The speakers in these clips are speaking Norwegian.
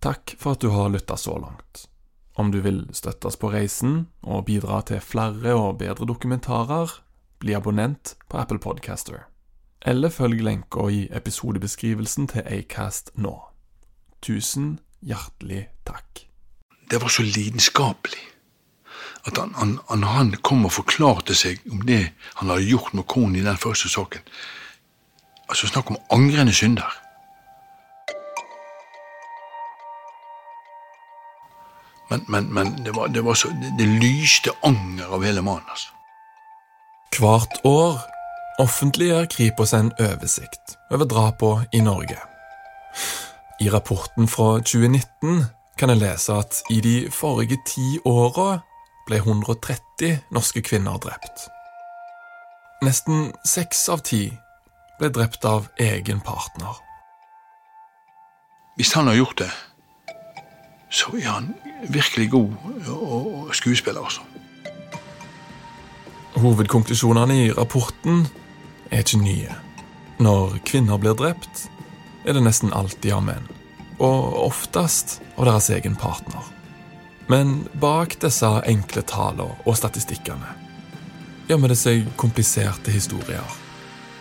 Takk for at du har lytta så langt. Om du vil støttes på reisen og bidra til flere og bedre dokumentarer, bli abonnent på Apple Podcaster. Eller følg lenka i episodebeskrivelsen til Acast nå. Tusen hjertelig takk. Det var så lidenskapelig at han, han, han, han kom og forklarte seg om det han hadde gjort med konen i den første saken. Altså, Snakk om angrende synder. Men, men, men det, var, det, var så, det, lyste anger av hele mannen. altså. Hvert år offentliggjør Kripos en oversikt over drapene i Norge. I rapporten fra 2019 kan jeg lese at i de forrige ti åra ble 130 norske kvinner drept. Nesten seks av ti ble drept av egen partner. Hvis han har gjort det, så er han virkelig god skuespiller, også. Hovedkonklusjonene i rapporten er ikke nye. Når kvinner blir drept, er det nesten alltid av menn, og oftest av deres egen partner. Men bak disse enkle tallene og statistikkene gjemmer det seg kompliserte historier.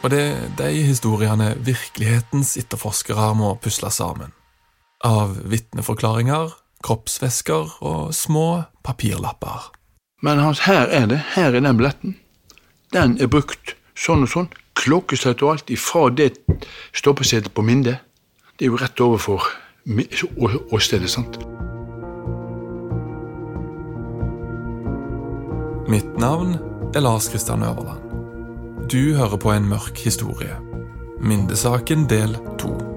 Og det er de historiene virkelighetens etterforskere må pusle sammen av vitneforklaringer, kroppsvæsker og små papirlapper. Men Hans, her er det. Her er den billetten. Den er brukt sånn og sånn. Klokkeslett og alt ifra det stoppesetet på Minde. Det er jo rett overfor åstedet, sant? Mitt navn er Lars Kristian Øverland. Du hører på en mørk historie. Mindesaken del to.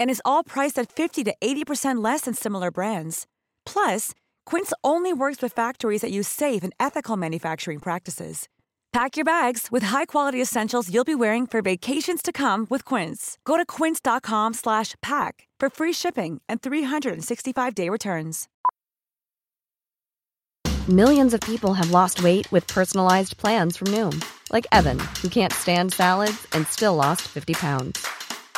and is all priced at 50 to 80% less than similar brands. Plus, Quince only works with factories that use safe and ethical manufacturing practices. Pack your bags with high-quality essentials you'll be wearing for vacations to come with Quince. Go to quince.com/pack for free shipping and 365-day returns. Millions of people have lost weight with personalized plans from Noom, like Evan, who can't stand salads and still lost 50 pounds.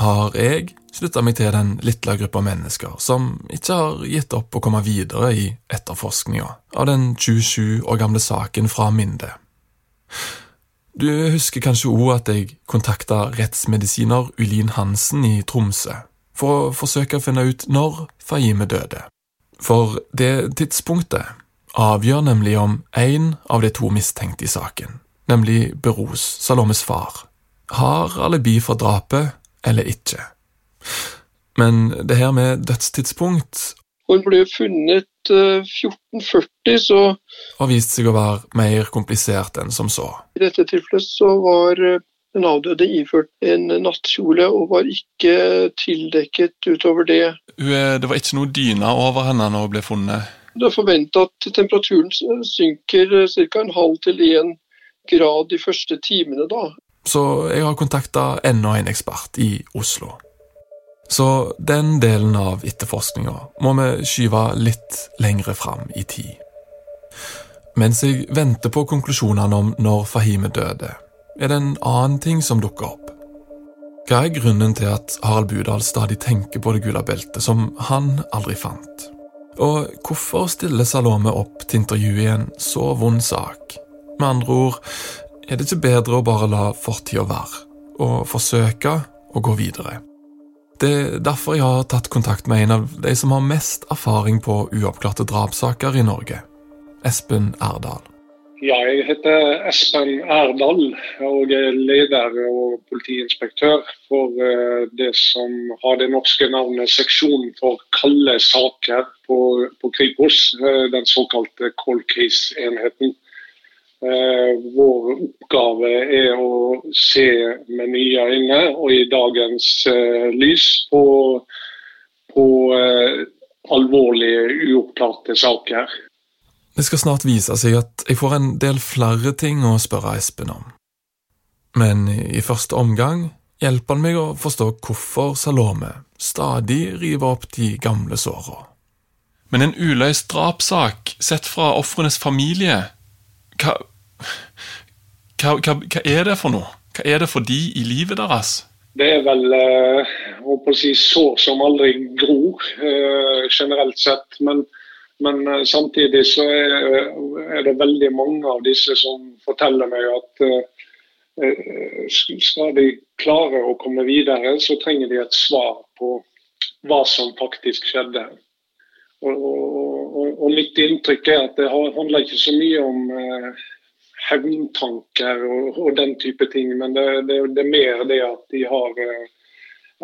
har jeg slutta meg til den lille gruppa mennesker som ikke har gitt opp å komme videre i etterforskninga av den 27 år gamle saken fra Minde. Du husker kanskje òg at jeg kontakta rettsmedisiner Ulin Hansen i Tromsø for å forsøke å finne ut når Fahime døde. For det tidspunktet avgjør nemlig om én av de to mistenkte i saken, nemlig Beros Salomes far, har alibi for drapet eller ikke. Men det her med dødstidspunkt Hun ble funnet eh, 1440, så Og vist seg å være mer komplisert enn som så. i dette tilfellet så var eh, den avdøde iført en nattkjole og var ikke tildekket utover det. Det var ikke noe dyne over henne når hun ble funnet. Det er forventa at temperaturen synker ca. en halv til én grad de første timene. da. Så jeg har kontakta enda en ekspert i Oslo. Så den delen av etterforskninga må vi skyve litt lengre fram i tid. Mens jeg venter på konklusjonene om når Fahime døde, er det en annen ting som dukker opp. Hva er grunnen til at Harald Budal stadig tenker på det gule beltet som han aldri fant? Og hvorfor stiller Salome opp til intervju i en så vond sak? Med andre ord, er det ikke bedre å bare la fortida være, og forsøke å gå videre? Det er derfor jeg har tatt kontakt med en av de som har mest erfaring på uoppklarte drapssaker i Norge, Espen Erdal. Ja, jeg heter Espen Erdal og er leder og politiinspektør for eh, det som har det norske navnet Seksjon for kalde saker på, på Kripos, eh, den såkalte cold case-enheten. Eh, Vår oppgave er å se med nye øyne og i dagens eh, lys på, på eh, alvorlige uoppklarte saker. Det skal snart vise seg at jeg får en del flere ting å spørre Espen om. Men i første omgang hjelper han meg å forstå hvorfor Salome stadig river opp de gamle såra. Men en uløst drapssak sett fra ofrenes familie, hva, hva, hva, hva er det for noe? Hva er det for de i livet deres? Det er vel eh, å si, sår som aldri gror, eh, generelt sett. Men, men eh, samtidig så er, er det veldig mange av disse som forteller meg at eh, eh, skal de klare å komme videre, så trenger de et svar på hva som faktisk skjedde. Og, og, og mitt inntrykk er at det handler ikke så mye om eh, hevntanker og, og den type ting, men det, det, det er mer det at de har eh,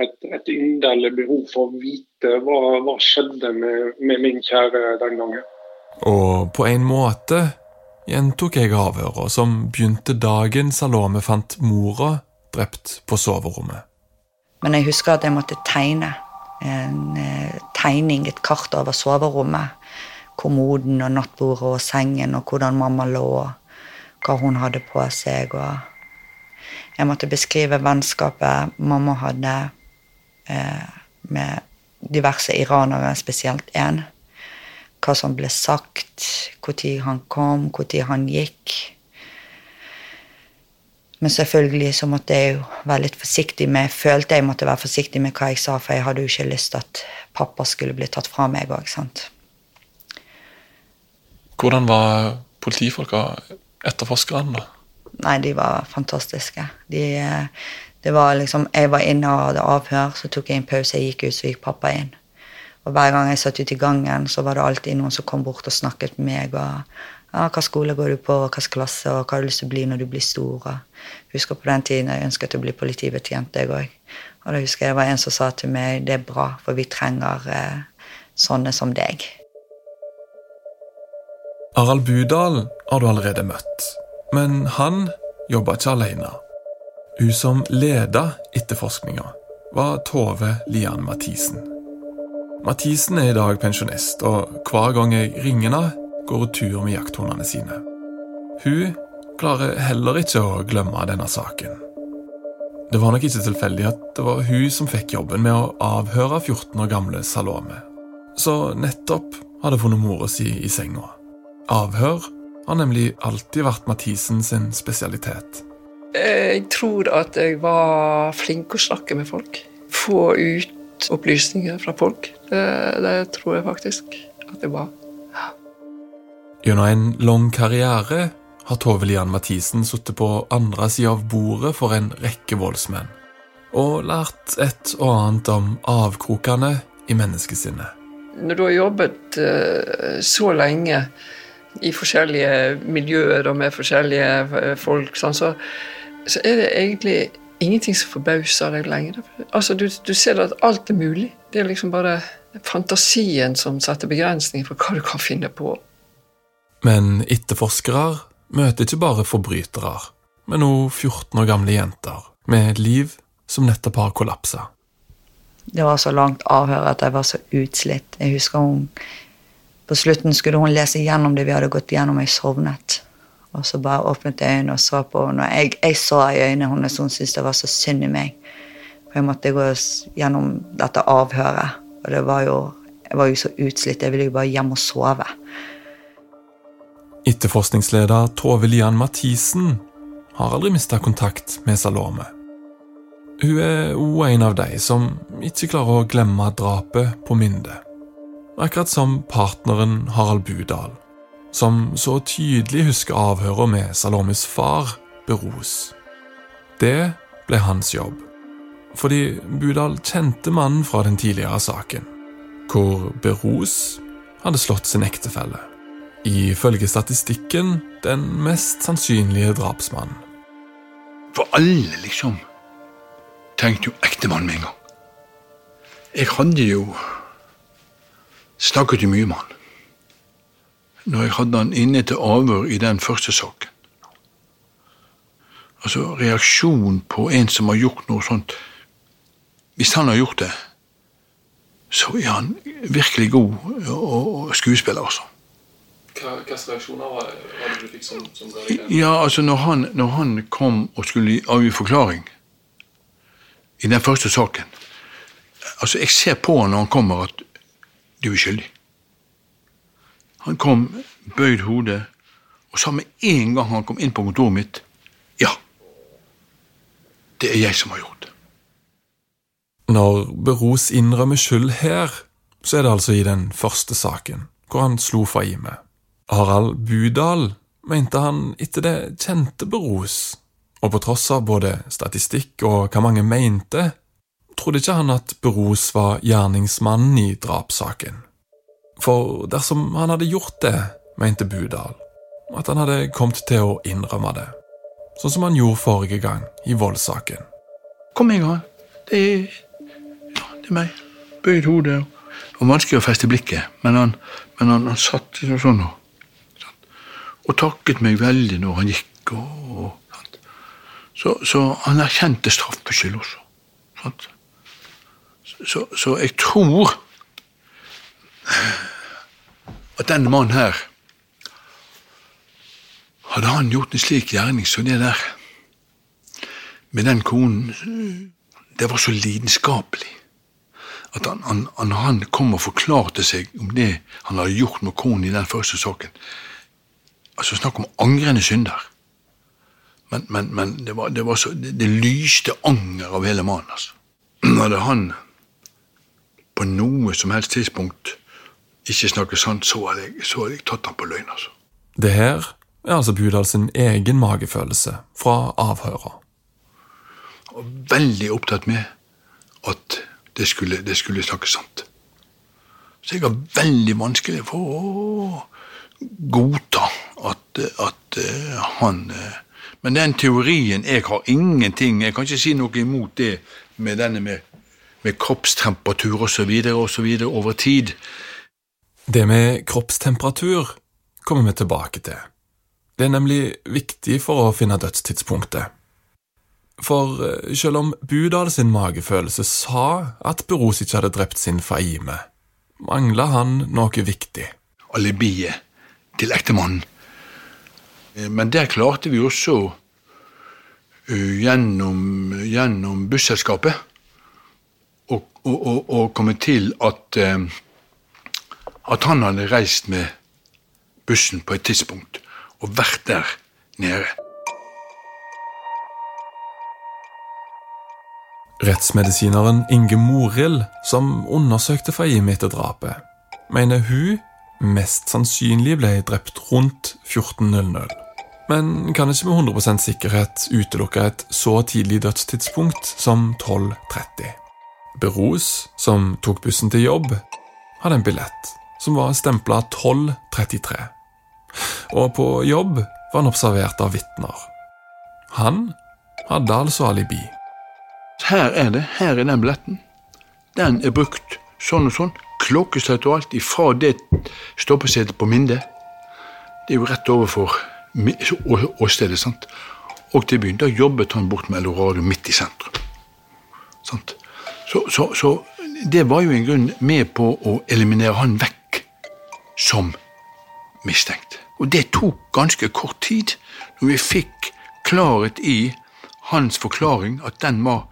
et, et inderlig behov for å vite hva, hva skjedde med, med min kjære den gangen. Og på en måte gjentok jeg avhøret som begynte dagen Salome fant mora drept på soverommet. Men jeg husker at jeg måtte tegne en eh, tegning, et kart over soverommet. Kommoden og nattbordet og sengen og hvordan mamma lå. Hva hun hadde på seg. Og jeg måtte beskrive vennskapet mamma hadde eh, med diverse iranere, spesielt én. Hva som ble sagt, når han kom, når han gikk. Men selvfølgelig så måtte jeg jo være litt forsiktig med følte jeg måtte være forsiktig med hva jeg sa, for jeg hadde jo ikke lyst til at pappa skulle bli tatt fra meg òg. Hvordan var politifolka, etterforskerne, da? Nei, de var fantastiske. De, eh, det var liksom, Jeg var inne og hadde avhør, så tok jeg en pause, jeg gikk ut, så gikk pappa inn. Og hver gang jeg satt ute i gangen, så var det alltid noen som kom bort og snakket med meg. og ja, 'Hva skole går du på, og hva klasse, og hva har du lyst til å bli når du blir stor?' Og husker på den tiden jeg ønsket å bli politibetjent, jeg òg. Og da husker jeg det var en som sa til meg 'Det er bra, for vi trenger eh, sånne som deg'. Harald Budal har du allerede møtt, men han jobba ikke alene. Hun som leda etterforskninga, var Tove Lian Mathisen. Mathisen er i dag pensjonist, og hver gang jeg ringer henne, går hun tur med jakthundene sine. Hun klarer heller ikke å glemme denne saken. Det var nok ikke tilfeldig at det var hun som fikk jobben med å avhøre 14 år gamle Salome. Så nettopp hadde funnet mora si i senga. Avhør har nemlig alltid vært Mathisen sin spesialitet. Jeg tror at jeg var flink å snakke med folk. Få ut opplysninger fra folk. Det, det tror jeg faktisk at jeg var. Gjennom en lang karriere har Tove Lian Mathisen sittet på andre sida av bordet for en rekke voldsmenn, og lært et og annet om avkrokene i menneskesinnet. Når du har jobbet eh, så lenge i forskjellige miljøer og med forskjellige eh, folk, sånn, så, så er det egentlig ingenting som forbauser deg lenger. Altså, du, du ser at alt er mulig. Det er liksom bare fantasien som setter begrensninger for hva du kan finne på. Men etterforskere møter ikke bare forbrytere, men også 14 år gamle jenter med et liv som nettopp har kollapsa. Det var så langt avhør at jeg var så utslitt. Jeg husker hun På slutten skulle hun lese gjennom det vi hadde gått gjennom, og jeg sovnet. Og så bare åpnet jeg øynene og så på henne. Jeg, jeg så i øynene hennes hun syntes det var så synd i meg. For jeg måtte gå gjennom dette avhøret. Og det var jo Jeg var jo så utslitt. Jeg ville jo bare hjem og sove. Etterforskningsleder Tove Lian Mathisen har aldri mista kontakt med Salome. Hun er òg en av de som ikke klarer å glemme drapet på Minde. Akkurat som partneren Harald Budal, som så tydelig husker avhøret med Salomis far, Beros. Det ble hans jobb, fordi Budal kjente mannen fra den tidligere saken, hvor Beros hadde slått sin ektefelle. Ifølge statistikken den mest sannsynlige drapsmannen. For alle, liksom, tenkte jo ektemannen med en gang. Jeg hadde jo snakket jo mye med han. Når jeg hadde han inne til avhør i den første saken. Altså, reaksjon på en som har gjort noe sånt Hvis han har gjort det, så er han virkelig god og skuespiller, altså. Hva slags reaksjoner var det du fikk som, som Ja, altså når han, når han kom og skulle avgi forklaring i den første saken Altså, jeg ser på han når han kommer at du er skyldig. Han kom, bøyd hodet, og sa med en gang han kom inn på kontoret mitt Ja, det er jeg som har gjort det. Når Beros innrømmer skyld her, så er det altså i den første saken, hvor han slo Faime. Harald Budal mente han etter det kjente Beros, og på tross av både statistikk og hva mange mente, trodde ikke han at Beros var gjerningsmannen i drapssaken. For dersom han hadde gjort det, mente Budal, at han hadde kommet til å innrømme det, sånn som han gjorde forrige gang i voldssaken. Kom en gang. Det er, ja, det er meg. Bøyd hodet. Det var vanskelig å feste blikket, men han, men han, han satt sånn og, og takket meg veldig når han gikk. og, og? Så, så han erkjente straffskyld også. Sant? Så, så jeg tror at denne mannen her Hadde han gjort en slik gjerning som det der med den konen Det var så lidenskapelig. At han, han, han, kom og forklarte seg om det han hadde gjort med konen i den første saken. Altså Snakk om angrende synder. Men, men, men det, var, det, var så, det, det lyste anger av hele mannen. altså. Hadde han på noe som helst tidspunkt ikke snakker sant, så hadde jeg, så hadde jeg tatt han på løgn. altså. Det her er altså Budal sin egen magefølelse fra avhøret. Og veldig opptatt med at det skulle, det skulle snakkes sant. Så jeg har veldig vanskelig for å godta at, at uh, han uh, Men den teorien Jeg har ingenting Jeg kan ikke si noe imot det med denne med, med kroppstemperatur osv. osv. over tid. Det med kroppstemperatur kommer vi tilbake til. Det er nemlig viktig for å finne dødstidspunktet. For eh, selv om Budal sin magefølelse sa at Beros ikke hadde drept sin Faime, mangla han noe viktig. Alibiet til ektemannen. Eh, Men der klarte vi også uh, gjennom, gjennom busselskapet å, å, å, å komme til at uh, at han hadde reist med bussen på et tidspunkt og vært der nede. Rettsmedisineren Inge Morild, som undersøkte Fahim etter drapet, mener hun mest sannsynlig ble drept rundt 14.00. Men kan ikke med 100% sikkerhet utelukke et så tidlig dødstidspunkt som 12.30. Beros, som tok bussen til jobb, hadde en billett som var stempla 1233. Og på jobb var han observert av vitner. Han hadde altså alibi. Her er det. Her er den billetten. Den er brukt sånn og sånn klokkeslett og alt ifra det stoppesetet på Minde. Det er jo rett overfor åstedet, sant. Og til byen. Da jobbet han bort med Eldorado midt i sentrum. Sant? Så, så, så det var jo en grunn med på å eliminere han vekk som mistenkt. Og det tok ganske kort tid, når vi fikk klarhet i hans forklaring, at den var,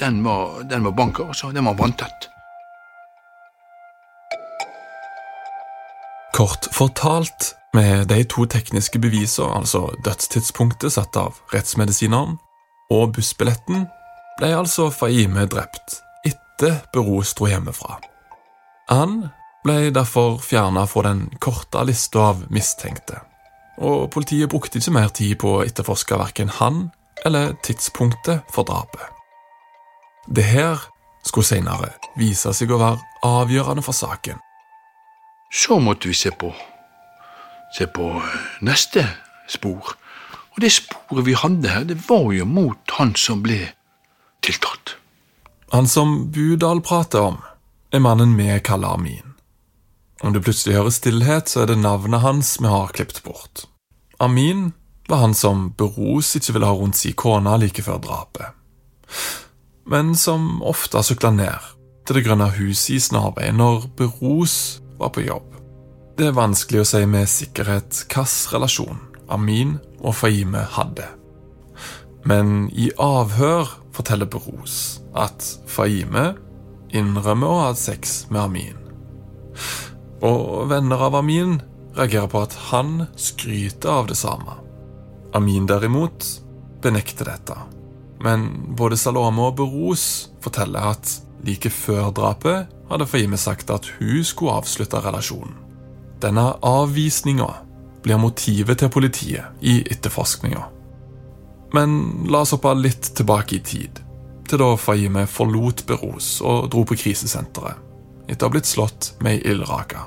den var, den var banker, altså. Den var vanntett. Kort fortalt, med de to tekniske bevisene, altså dødstidspunktet satt av rettsmedisineren, og bussbilletten, ble altså Faime drept etter Beros dro hjemmefra. Han ble derfor fjerna fra den korte lista av mistenkte, og politiet brukte ikke mer tid på å etterforske verken han eller tidspunktet for drapet. Det her skulle senere vise seg å være avgjørende for saken. Så måtte vi se på, se på eh, neste spor. Og det sporet vi hadde her, det var jo mot han som ble tiltalt. Han som Budal prater om, er mannen vi kaller Amin. Om det plutselig hører stillhet, så er det navnet hans vi har klippet bort. Amin var han som Beros ikke ville ha rundt si kone like før drapet. Men som ofte sykla ned til det grønne huset i Snarvei når Beros var på jobb. Det er vanskelig å si med sikkerhet hvilken relasjon Amin og Faime hadde. Men i avhør forteller Beros at Faime innrømmer å ha sex med Amin. Og venner av Amin reagerer på at han skryter av det samme. Amin derimot benekter dette. Men både Salome og Beros forteller at like før drapet hadde Faime sagt at hun skulle avslutte relasjonen. Denne avvisninga blir motivet til politiet i etterforskninga. Men la oss hoppe litt tilbake i tid, til da Fahime forlot Beros og dro på krisesenteret, etter å ha blitt slått med ei ildrake.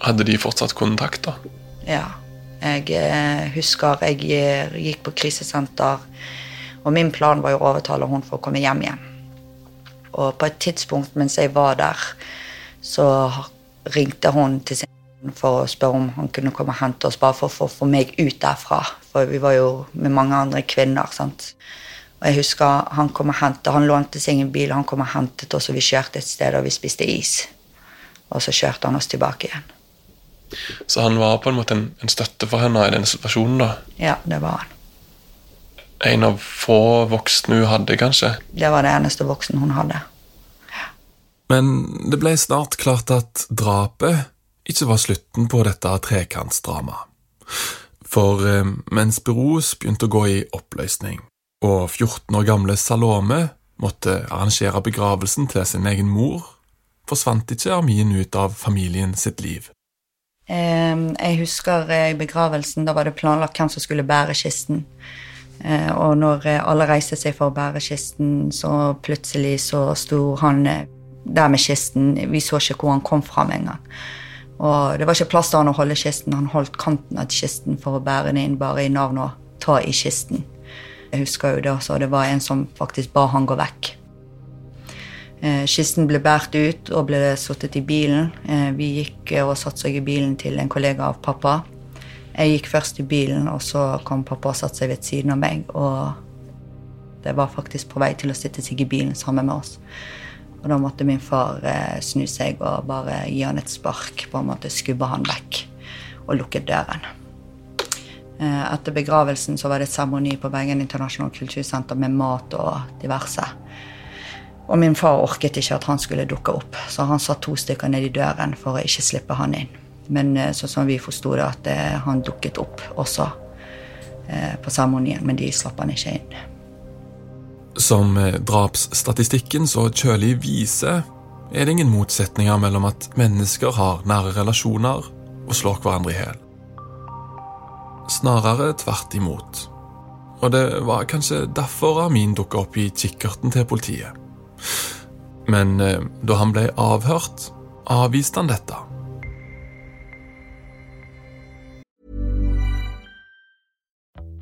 Hadde de fortsatt kontakt, da? Ja. Jeg eh, husker jeg gikk på krisesenter, og min plan var jo å overtale hun for å komme hjem igjen. Og på et tidspunkt mens jeg var der, så ringte hun til sin for å spørre om han kunne komme og hente oss, bare for å få meg ut derfra. For vi var jo med mange andre kvinner. sant? Og jeg husker Han kom og hentet, han lånte seg en bil, han kom og hentet oss, og vi kjørte et sted, og vi spiste is. Og så kjørte han oss tilbake igjen. Så han var på en måte en, en støtte for henne i denne situasjonen, da? Ja, det var han. En av få voksne hun hadde, kanskje? Det var det eneste voksen hun hadde. Men det ble snart klart at drapet ikke var slutten på dette trekantsdramaet. For eh, mens Beroes begynte å gå i oppløsning, og 14 år gamle Salome måtte arrangere begravelsen til sin egen mor, forsvant ikke Armin ut av familien sitt liv. Jeg husker eh, i begravelsen, da var det planlagt hvem som skulle bære kisten. Eh, Og når alle reiste seg for å bære kisten, så plutselig så sto han der med kisten. Vi så ikke hvor han kom fra med en gang. Og det var ikke plass til han å holde kisten. Han holdt kanten av kisten for å bære den inn, bare i navn og ta i kisten. Jeg husker jo det også, det var en som faktisk ba han gå vekk. Eh, Kisten ble båret ut og ble satt i bilen. Eh, Vi gikk eh, og satte seg i bilen til en kollega av pappa. Jeg gikk først i bilen, og så kom pappa og satte seg ved siden av meg. Og det var faktisk på vei til å sitte seg i bilen sammen med oss. Og da måtte min far eh, snu seg og bare gi han et spark. På en måte skubbe han vekk og lukke døren. Eh, etter begravelsen så var det et seremoni på Bergen internasjonale kultursenter med mat og diverse. Og min far orket ikke at han skulle dukke opp, så han satt to stykker ned i døren for å ikke slippe han inn. Men sånn som vi forsto det, at han dukket opp også på seremonien, men de slapp han ikke inn. Som eh, drapsstatistikken så kjølig viser, er det ingen motsetninger mellom at mennesker har nære relasjoner og slår hverandre i hjel. Snarere tvert imot. Og det var kanskje derfor Amin dukka opp i kikkerten til politiet. Men eh, da han ble avhørt, avviste han dette.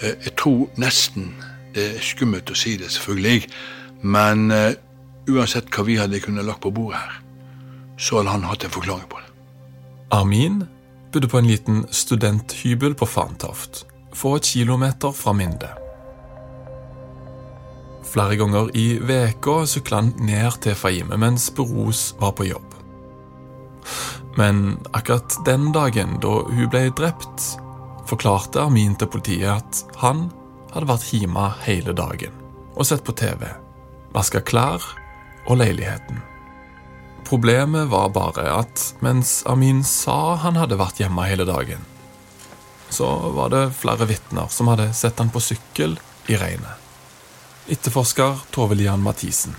Jeg tror nesten det er skummelt å si det, selvfølgelig. Men eh, uansett hva vi hadde kunnet lagt på bordet her, så hadde han hatt en forklaring på det. Armin bodde på en liten studenthybel på Fantoft, få kilometer fra Minde. Flere ganger i veka sykla han ned til Fahime mens Beros var på jobb. Men akkurat den dagen da hun ble drept, forklarte Amin til politiet at han hadde vært hjemme hele dagen og sett på TV, vaska klær og leiligheten. Problemet var bare at mens Amin sa han hadde vært hjemme hele dagen, så var det flere vitner som hadde sett han på sykkel i regnet. Etterforsker Tove Lian Mathisen.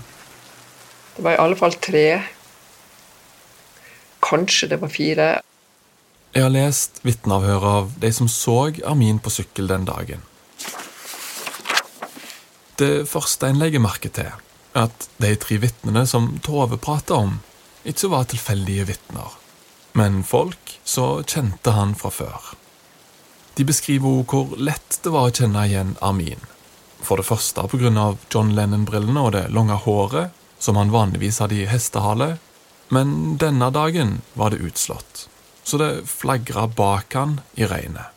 Det var i alle fall tre. Kanskje det var fire. Jeg har lest vitneavhøret av de som så Armin på sykkel den dagen. Det første en legger merke til, er at de tre vitnene som Tove prater om, ikke var tilfeldige vitner, men folk som kjente han fra før. De beskriver også hvor lett det var å kjenne igjen Armin. For det første pga. John Lennon-brillene og det lange håret, som han vanligvis hadde i hestehale, men denne dagen var det utslått, så det flagra bak han i regnet.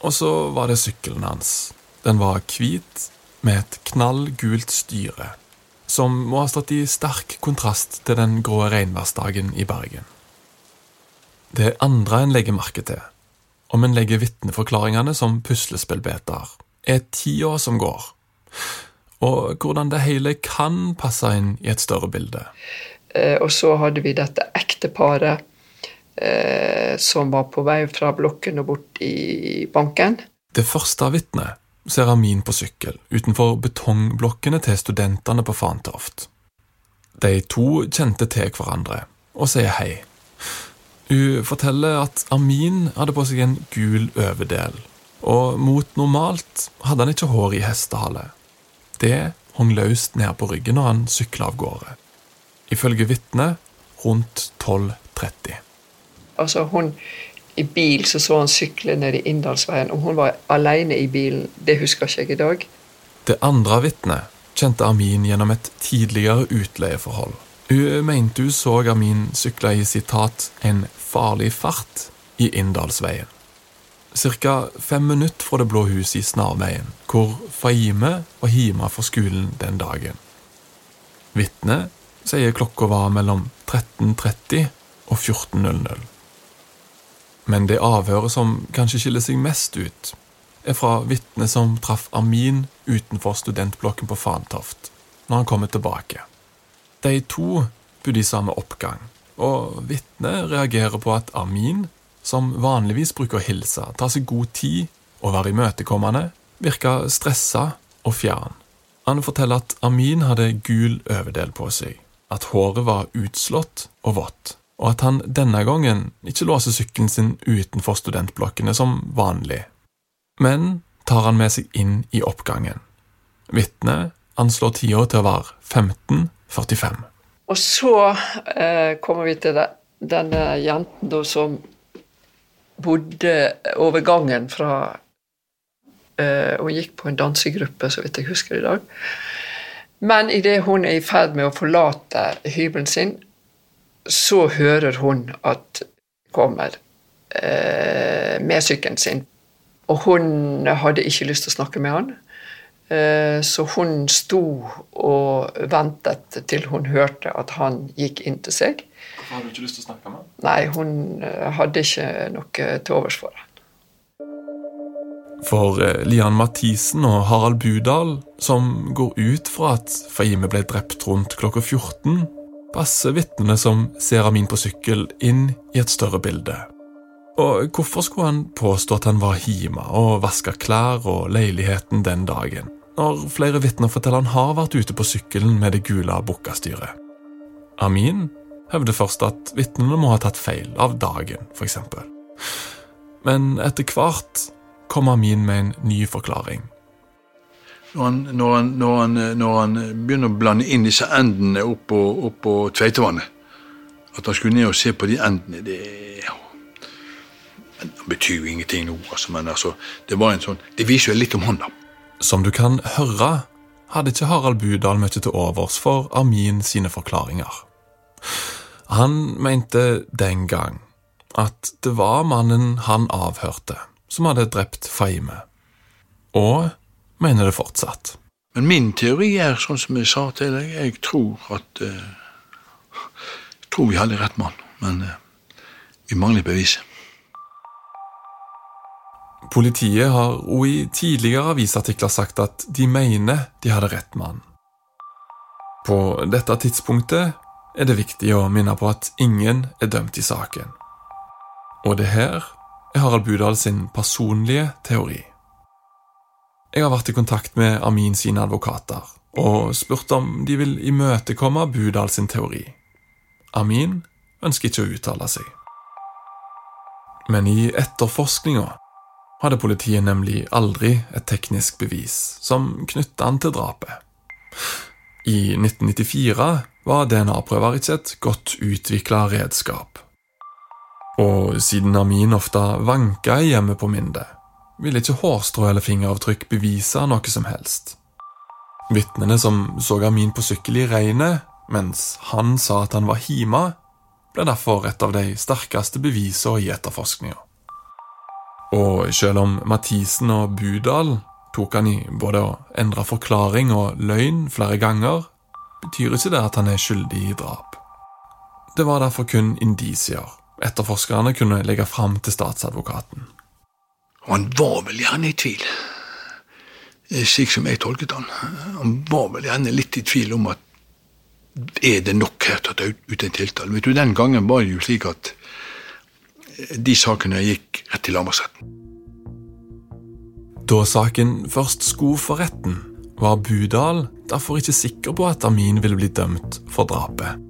Og så var det sykkelen hans. Den var hvit, med et knallgult styre, som må ha stått i sterk kontrast til den grå regnværsdagen i Bergen. Det andre en legger merke til, om en legger vitneforklaringene som puslespillbiter, er tida som går, og hvordan det hele kan passe inn i et større bilde. Eh, Og så hadde vi dette ekteparet eh, som var på vei fra blokken og bort i banken. Det første av vitnet ser Amin på sykkel utenfor betongblokkene til studentene på Fantoft. De to kjente til hverandre og sier hei. Hun forteller at Amin hadde på seg en gul overdel, og mot normalt hadde han ikke hår i hestehale. Det hang løst ned på ryggen når han sykla av gårde. Ifølge vitnet rundt 12.30. Altså hun I bil så så han sykle ned i Inndalsveien. Om hun var alene i bilen, det husker ikke jeg i dag. Det andre vitnet kjente Amin gjennom et tidligere utleieforhold. Hun mente hun så Amin sykle i sitat 'en farlig fart' i Inndalsveien. Cirka fem minutter fra det blå huset i Snarveien, hvor Faime var hjemme fra skolen den dagen. Vitnet sier klokka var mellom 13.30 og 14.00. Men det avhøret som kanskje skiller seg mest ut, er fra vitnet som traff Amin utenfor studentblokken på Fantoft, når han kommer tilbake. De to bodde i samme oppgang, og vitnet reagerer på at Amin som vanligvis bruker å hilse, ta seg god tid og være imøtekommende, virka stressa og fjern. Han forteller at Amin hadde gul overdel på seg, at håret var utslått og vått, og at han denne gangen ikke låser sykkelen sin utenfor studentblokkene som vanlig, men tar han med seg inn i oppgangen. Vitnet anslår tida til å være 15.45. Og så eh, kommer vi til denne jenten da, som bodde over gangen fra eh, og gikk på en dansegruppe, så vidt jeg husker i dag. Men idet hun er i ferd med å forlate hybelen sin, så hører hun at kommer eh, med sykkelen sin. Og hun hadde ikke lyst til å snakke med han. Eh, så hun sto og ventet til hun hørte at han gikk inn til seg. Hvorfor hadde du ikke lyst til å snakke med han? Nei, hun eh, hadde ikke noe til overs for han. For eh, Lian Mathisen og Harald Budal, som går ut fra at Fahime ble drept rundt klokka 14, passer vitnene som ser Amin på sykkel, inn i et større bilde. Og hvorfor skulle han påstå at han var hjemme og vaska klær og leiligheten den dagen, når flere vitner forteller han har vært ute på sykkelen med det gule bukkastyret? Amin hevder først at vitnene må ha tatt feil av dagen, f.eks. Men etter hvert kom Amin med en ny forklaring. Når han, når, han, når, han, når han, begynner å blande inn disse endene oppå, oppå Tveitevannet At han skulle ned og se på de endene, det, det betyr jo ingenting nå. Altså, men altså, det, var en sånn, det viser jo litt om han, da. Som du kan høre, hadde ikke Harald Budal mye til overs for Armin sine forklaringer. Han mente den gang at det var mannen han avhørte, som hadde drept Faime. Og mener det fortsatt. Men min teori er sånn som jeg sa til deg, jeg tror at uh, Jeg tror vi hadde rett mann, men uh, vi mangler bevis. Politiet har òg i tidligere avisartikler sagt at de mener de hadde rett mann. På dette tidspunktet er det viktig å minne på at ingen er dømt i saken. Og det her er Harald Budal sin personlige teori. Jeg har vært i kontakt med Amin sine advokater og spurt om de vil imøtekomme Budal sin teori. Amin ønsker ikke å uttale seg. Men i etterforskninga hadde politiet nemlig aldri et teknisk bevis som knytta han til drapet. I 1994 var DNA-prøver ikke et godt utvikla redskap. Og siden Amin ofte vanka i hjemmet på Minde, ville ikke hårstrå eller fingeravtrykk bevise noe som helst. Vitnene som så Amin på sykkel i regnet, mens han sa at han var hjemme, ble derfor et av de sterkeste bevisene i etterforskninga. Og selv om Mathisen og Budal tok han i både å endre forklaring og løgn flere ganger, betyr ikke det at han er skyldig i drap. Det var derfor kun indisier etterforskerne kunne legge fram til statsadvokaten. Han var vel gjerne i tvil, slik som jeg tolket han. Han var vel gjerne litt i tvil om at er det nok her til å ta ut en tiltale. Vet du, Den gangen var det jo slik at de sakene gikk rett til lagmannsretten. Da saken først skulle for retten, var Budal derfor ikke sikker på at Amin ville bli dømt for drapet.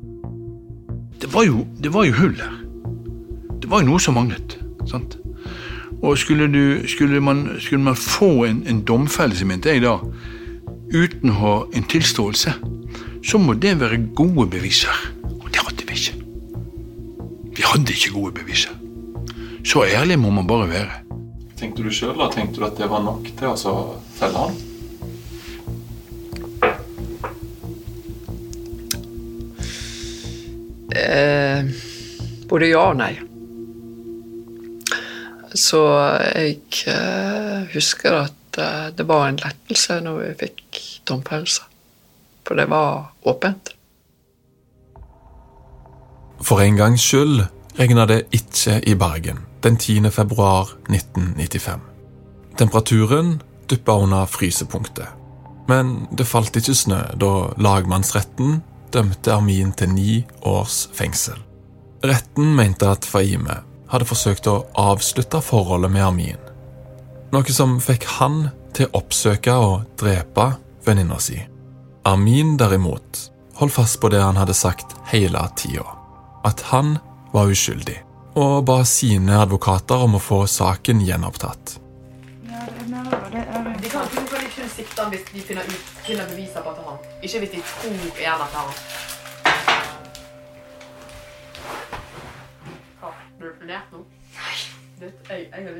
Det var jo, det var jo hull her. Det var jo noe som manglet. sant? Og skulle, du, skulle, man, skulle man, få en, en domfellelse, mente jeg da, uten å ha en tilståelse, så må det være gode beviser. Og det hadde vi ikke. Vi hadde ikke gode beviser. Så ærlig må man bare være. Tenkte du sjøl da? Tenkte du at det var nok til å felle han? Eh, både ja og nei. Så jeg eh, husker at eh, det var en lettelse når vi fikk domfellelse. For det var åpent. For en gangs skyld regna det ikke i Bergen den 10. februar 1995. Temperaturen duppa under frysepunktet. Men det falt ikke snø da lagmannsretten dømte Armin til ni års fengsel. Retten mente at Faime hadde forsøkt å avslutte forholdet med Armin. Noe som fikk han til å oppsøke og drepe venninna si. Armin derimot holdt fast på det han hadde sagt hele tida, at han var uskyldig, og ba sine advokater om å få saken gjenopptatt. De kan ikke ikke sikte ham hvis de finner, ut, finner beviser på at det er han. Ikke hvis de tror igjen at det er han.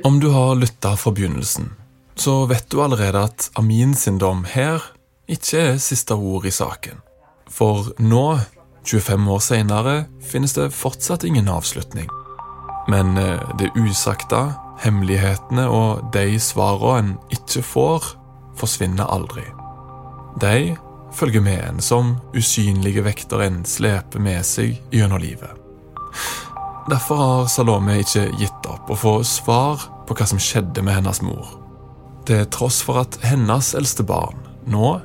Om du har lytta fra begynnelsen, så vet du allerede at Amin sin dom her ikke er siste ord i saken. For nå, 25 år seinere, finnes det fortsatt ingen avslutning. Men eh, det usagte, hemmelighetene og de svarene en ikke får, forsvinner aldri. De følger med en som usynlige vekter en sleper med seg gjennom livet. Derfor har Salome ikke gitt opp å få svar på hva som skjedde med hennes mor. Til tross for at hennes eldste barn nå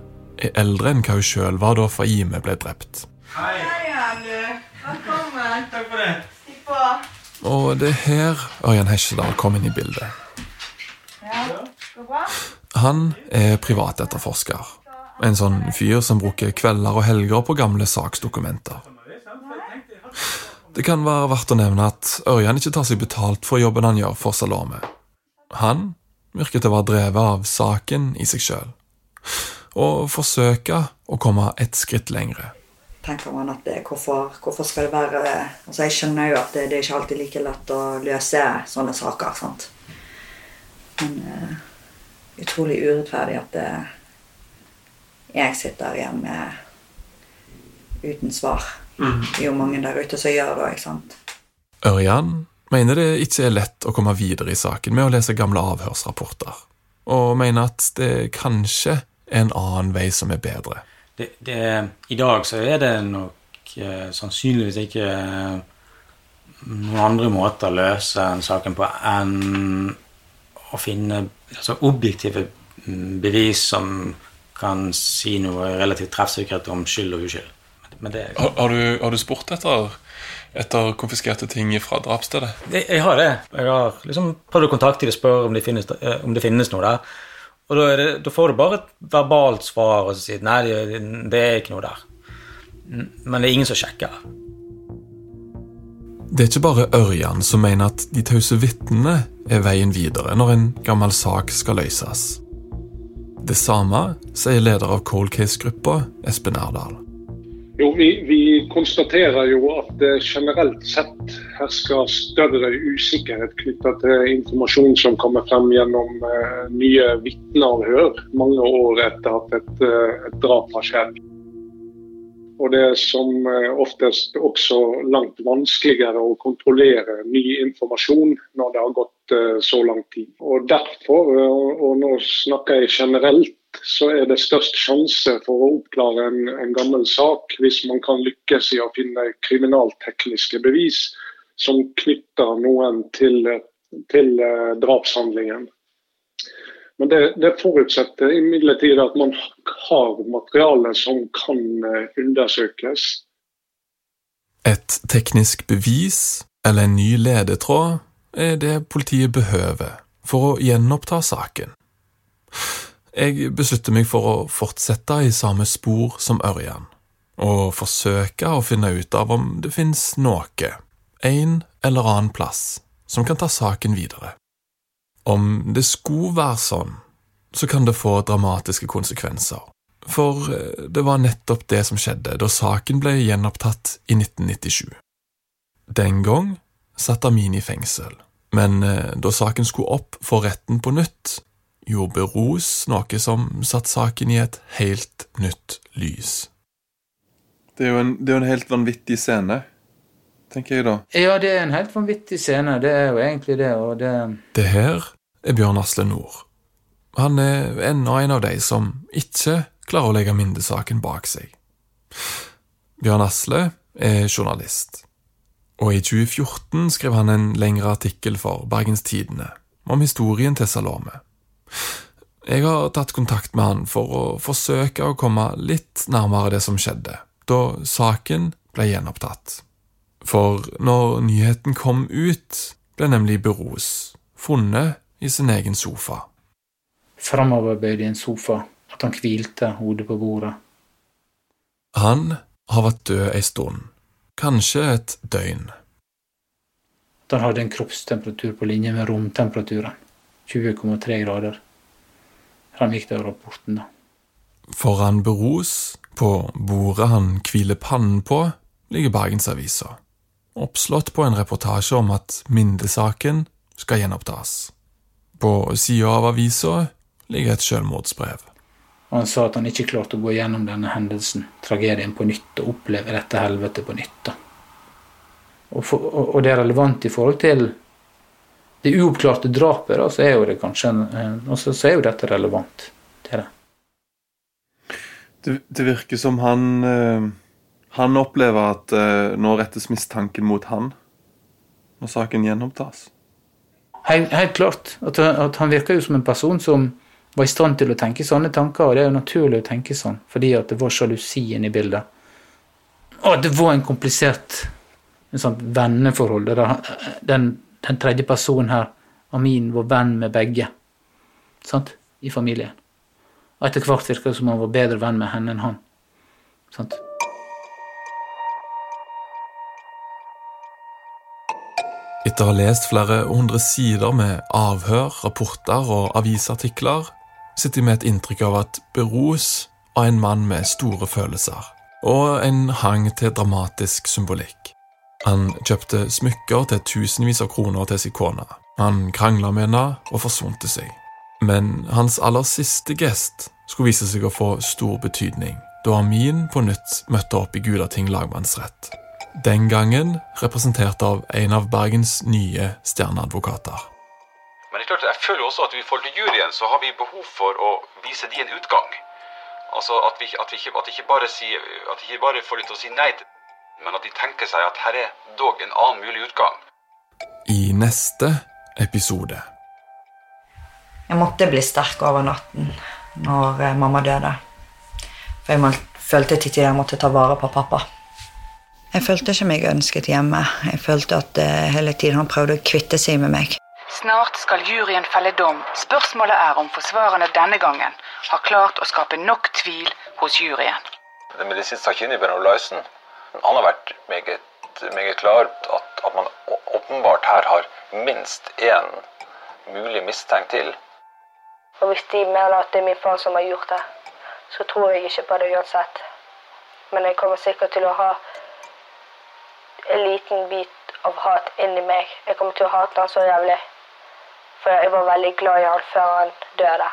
er eldre enn hva hun sjøl var da Faime ble drept. Hei, Anne. Velkommen. Takk for det. Stikk på. Og det er her Ørjan Hesjedal kom inn i bildet. Ja, går bra? Han er privatetterforsker. En sånn fyr som bruker kvelder og helger på gamle saksdokumenter. Det kan være verdt å nevne at Ørjan ikke tar seg betalt for jobben han gjør for Salome. Han virker til å være drevet av saken i seg sjøl, og forsøke å komme et skritt lengre. tenker man at det, hvorfor, hvorfor skal det være altså Jeg skjønner jo at det, det er ikke alltid like lett å løse sånne saker. sant? Men uh, utrolig urettferdig at det, jeg sitter igjen med uten svar. Det er jo mange der ute som gjør det. ikke sant? Ørjan mener det ikke er lett å komme videre i saken med å lese gamle avhørsrapporter, og mener at det kanskje er en annen vei som er bedre. det, det, I dag så er det nok eh, sannsynligvis ikke eh, noen andre måter å løse den saken på enn å finne altså, objektive mm, bevis som kan si noe relativt treffsikkert om skyld og uskyld. Men det, Har, har, du, har du spurt etter, etter konfiskerte ting fra drapsstedet? Jeg, jeg har det. Jeg har liksom prøvd å kontakte dem og spørre om det finnes, eh, om det finnes noe der. Og da, er det, da får du bare et verbalt svar og så sier nei, det, det er ikke noe der. Men det er ingen som sjekker. Det er ikke bare Ørjan som mener at de tause vitnene er veien videre når en gammel sak skal løses. Det samme sier leder av Cold Case-gruppa, Espen Erdal. Jo, vi, vi konstaterer jo at det generelt sett hersker større usikkerhet knyttet til informasjon som kommer frem gjennom eh, nye vitneavhør mange år etter at et, eh, et drap har skjedd. Og det er som eh, oftest også langt vanskeligere å kontrollere ny informasjon når det har gått eh, så lang tid. Og derfor, eh, og nå snakker jeg generelt, så er det størst sjanse for å oppklare en, en gammel sak hvis man kan lykkes i å finne kriminaltekniske bevis som knytter noen til, til eh, drapshandlingen. Men det, det forutsetter imidlertid at man har materiale som kan eh, undersøkes. Et teknisk bevis eller en ny ledetråd er det politiet behøver for å gjenoppta saken. Jeg beslutter meg for å fortsette i samme spor som Ørjan, og forsøke å finne ut av om det finnes noe, en eller annen plass, som kan ta saken videre. Om det skulle være sånn, så kan det få dramatiske konsekvenser. For eh, det var nettopp det som skjedde da saken ble gjenopptatt i 1997. Den gang satt Amin i fengsel, men eh, da saken skulle opp for retten på nytt, gjorde Beros noe som satte saken i et helt nytt lys. Det er jo en, det er en helt vanvittig scene, tenker jeg da. Ja, det er en helt vanvittig scene. Det er jo egentlig det, og det Det her er Bjørn Asle Nord. Han er enda en av de som ikke klarer å legge Minde-saken bak seg. Bjørn Asle er journalist, og i 2014 skrev han en lengre artikkel for Bergens Tidende om historien til Salome. Jeg har tatt kontakt med han for å forsøke å komme litt nærmere det som skjedde, da saken ble gjenopptatt. For når nyheten kom ut, ble nemlig Beros funnet i sin egen sofa. Framoverbøyd i en sofa, at han hvilte hodet på bordet. Han har vært død ei stund, kanskje et døgn. At han hadde en kroppstemperatur på linje med romtemperaturen, 20,3 grader. Han det av rapporten, da. Foran Beros, på bordet han hviler pannen på, ligger Bergensavisa, oppslått på en reportasje om at Minde-saken skal gjenopptas. På sida av avisa ligger et selvmordsbrev. Han sa at han ikke klarte å gå gjennom denne hendelsen, tragedien, på nytt og oppleve dette helvetet på nytt. Og, for, og, og det er relevant i forhold til det uoppklarte drapet, da, så er jo det kanskje Og så er jo dette relevant til det. Det, det virker som han eh, Han opplever at eh, nå rettes mistanken mot han når saken gjenopptas. Helt, helt klart. At, at han virker jo som en person som var i stand til å tenke sånne tanker, og det er jo naturlig å tenke sånn, fordi at det var sjalusien i bildet. Og det var en komplisert en sånn venneforhold. Den, den tredje personen her, Amin, var venn med begge sant? i familien. Og etter hvert virka det som han var bedre venn med henne enn han. Sant? Etter å ha lest flere hundre sider med avhør, rapporter og avisartikler, sitter jeg med et inntrykk av at Beros var en mann med store følelser og en hang til dramatisk symbolikk. Han kjøpte smykker til tusenvis av kroner til sin kone. Han krangla med henne og forsonte seg. Men hans aller siste gest skulle vise seg å få stor betydning, da Amin på nytt møtte opp i Gulating lagmannsrett. Den gangen representert av en av Bergens nye stjerneadvokater. Men det er klart, jeg føler også at i forhold til juryen så har vi behov for å vise de en utgang. Altså at vi, at vi, ikke, at ikke, bare si, at ikke bare får de til å si nei, til- men at de tenker seg at her er dog en annen mulig utgang. I neste episode. Jeg måtte bli sterk over natten når eh, mamma døde. For jeg følte til tider jeg måtte ta vare på pappa. Jeg følte ikke meg ønsket hjemme. Jeg følte at eh, hele tiden han prøvde å kvitte seg med meg. Snart skal juryen felle dom. Spørsmålet er om forsvarerne denne gangen har klart å skape nok tvil hos juryen. Den medisinsk sakkyndige Bernhard Lysen, han har vært meget, meget klar at, at man åpenbart her har minst én mulig mistenkt til. Og hvis de mener at det er min far som har gjort det, så tror jeg ikke på det uansett. Men jeg kommer sikkert til å ha en liten bit av hat inni meg. Jeg kommer til å hate han så jævlig. For jeg var veldig glad i han før han døde.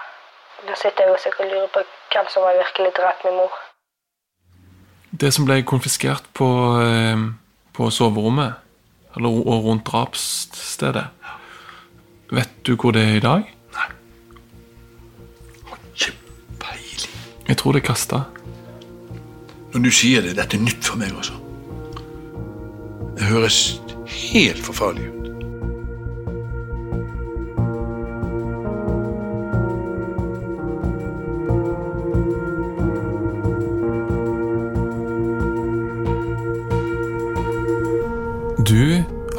Da sitter jeg og sikkert og lurer på hvem som har virkelig drept min mor. Det som ble konfiskert på, eh, på soverommet, eller og rundt drapsstedet, vet du hvor det er i dag? Nei. Peiling. Jeg tror det er kasta. Når du sier det, dette er nytt for meg, altså. Det høres helt forferdelig ut.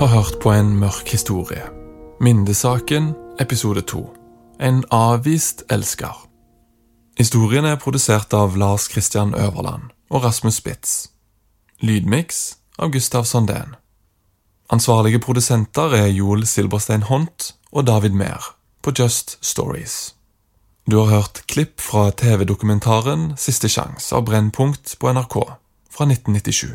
Har hørt på en mørk historie. Mindesaken, episode to. En avvist elsker. Historien er produsert av Lars Christian Øverland og Rasmus Spitz. Lydmiks av Gustav Sandén. Ansvarlige produsenter er Joel Silberstein Hont og David Mehr på Just Stories. Du har hørt klipp fra TV-dokumentaren Siste sjans av Brennpunkt på NRK fra 1997.